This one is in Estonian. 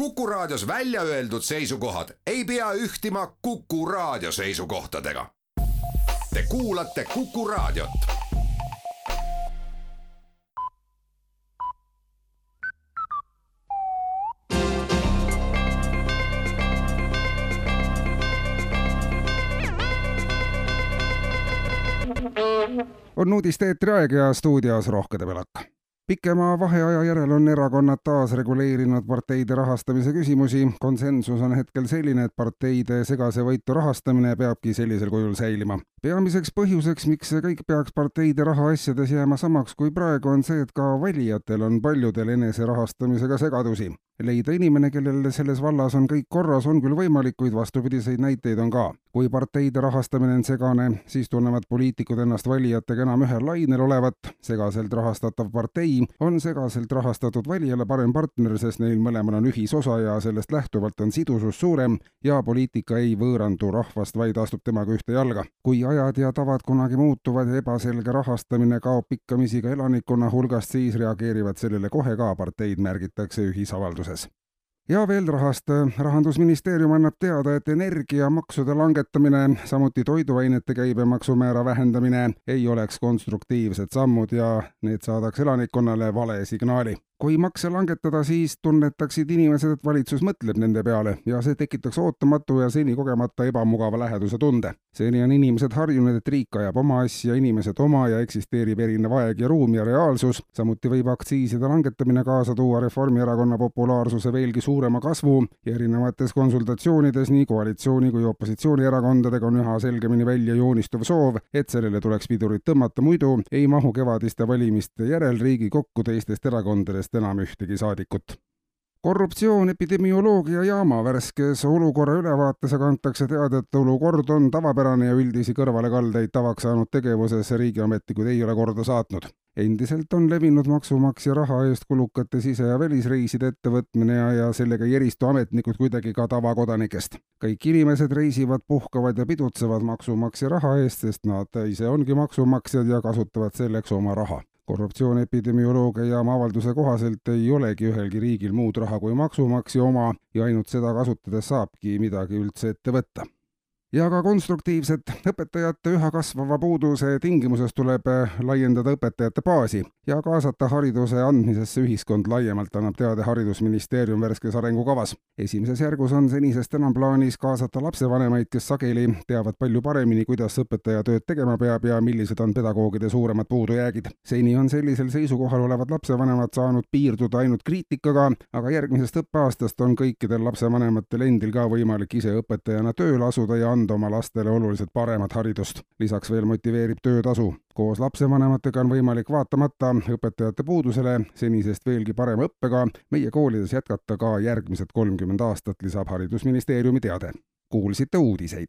Kuku Raadios välja öeldud seisukohad ei pea ühtima Kuku Raadio seisukohtadega. Te kuulate Kuku Raadiot. on uudisteetri aeg ja stuudios Rohke Debelak pikema vaheaja järel on erakonnad taas reguleerinud parteide rahastamise küsimusi. konsensus on hetkel selline, et parteide segase võitu rahastamine peabki sellisel kujul säilima. peamiseks põhjuseks, miks see kõik peaks parteide rahaasjades jääma samaks kui praegu, on see, et ka valijatel on paljudel enese rahastamisega segadusi leida inimene, kellel selles vallas on kõik korras, on küll võimalik, kuid vastupidiseid näiteid on ka. kui parteide rahastamine on segane, siis tunnevad poliitikud ennast valijatega enam ühel lainel olevat. segaselt rahastatav partei on segaselt rahastatud valijale parem partner, sest neil mõlemal on ühisosa ja sellest lähtuvalt on sidusus suurem ja poliitika ei võõrandu rahvast, vaid astub temaga ühte jalga. kui ajad ja tavad kunagi muutuvad ja ebaselge rahastamine kaob pikkamisi ka elanikkonna hulgast, siis reageerivad sellele kohe ka parteid, märgitakse ühisavalduses ja veel rahast. rahandusministeerium annab teada, et energiamaksude langetamine, samuti toiduainete käibemaksumäära vähendamine ei oleks konstruktiivsed sammud ja need saadaks elanikkonnale vale signaali kui makse langetada, siis tunnetaksid inimesed, et valitsus mõtleb nende peale ja see tekitaks ootamatu ja seni kogemata ebamugava läheduse tunde. seni on inimesed harjunud, et riik ajab oma asja, inimesed oma ja eksisteerib erinev aeg ja ruum ja reaalsus. samuti võib aktsiiside langetamine kaasa tuua Reformierakonna populaarsuse veelgi suurema kasvu ja erinevates konsultatsioonides nii koalitsiooni kui opositsioonierakondadega on üha selgemini välja joonistuv soov, et sellele tuleks pidurit tõmmata, muidu ei mahu kevadiste valimiste järel Riigikokku teistest erakondadest sellest enam ühtegi saadikut. korruptsioon epidemioloogia jaama värskes olukorra ülevaates aga antakse teada, et olukord on tavapärane ja üldisi kõrvalekaldeid tavaks saanud tegevuses riigiametnikud ei ole korda saatnud endiselt on levinud maksumaksja raha eest kulukate sise- ja välisreiside ettevõtmine ja, ja sellega ei eristu ametnikud kuidagi ka tavakodanikest. kõik inimesed reisivad, puhkavad ja pidutsevad maksumaksja raha eest, sest nad ise ongi maksumaksjad ja kasutavad selleks oma raha korruptsiooni epidemioloogia jaama avalduse kohaselt ei olegi ühelgi riigil muud raha kui maksumaksja oma ja ainult seda kasutades saabki midagi üldse ette võtta ja ka konstruktiivset õpetajate üha kasvava puuduse tingimuses tuleb äh, laiendada õpetajate baasi ja kaasata hariduse andmisesse ühiskond laiemalt, annab teada Haridusministeerium värskes arengukavas. esimeses järgus on senisest enam plaanis kaasata lapsevanemaid, kes sageli teavad palju paremini, kuidas õpetaja tööd tegema peab ja millised on pedagoogide suuremad puudujäägid. seni on sellisel seisukohal olevad lapsevanemad saanud piirduda ainult kriitikaga, aga järgmisest õppeaastast on kõikidel lapsevanematel endil ka võimalik ise õpetajana tööle asuda ja anda anda oma lastele oluliselt paremat haridust. lisaks veel motiveerib töötasu. koos lapsevanematega on võimalik vaatamata õpetajate puudusele senisest veelgi parema õppega meie koolides jätkata ka järgmised kolmkümmend aastat, lisab Haridusministeeriumi teade. kuulsite uudiseid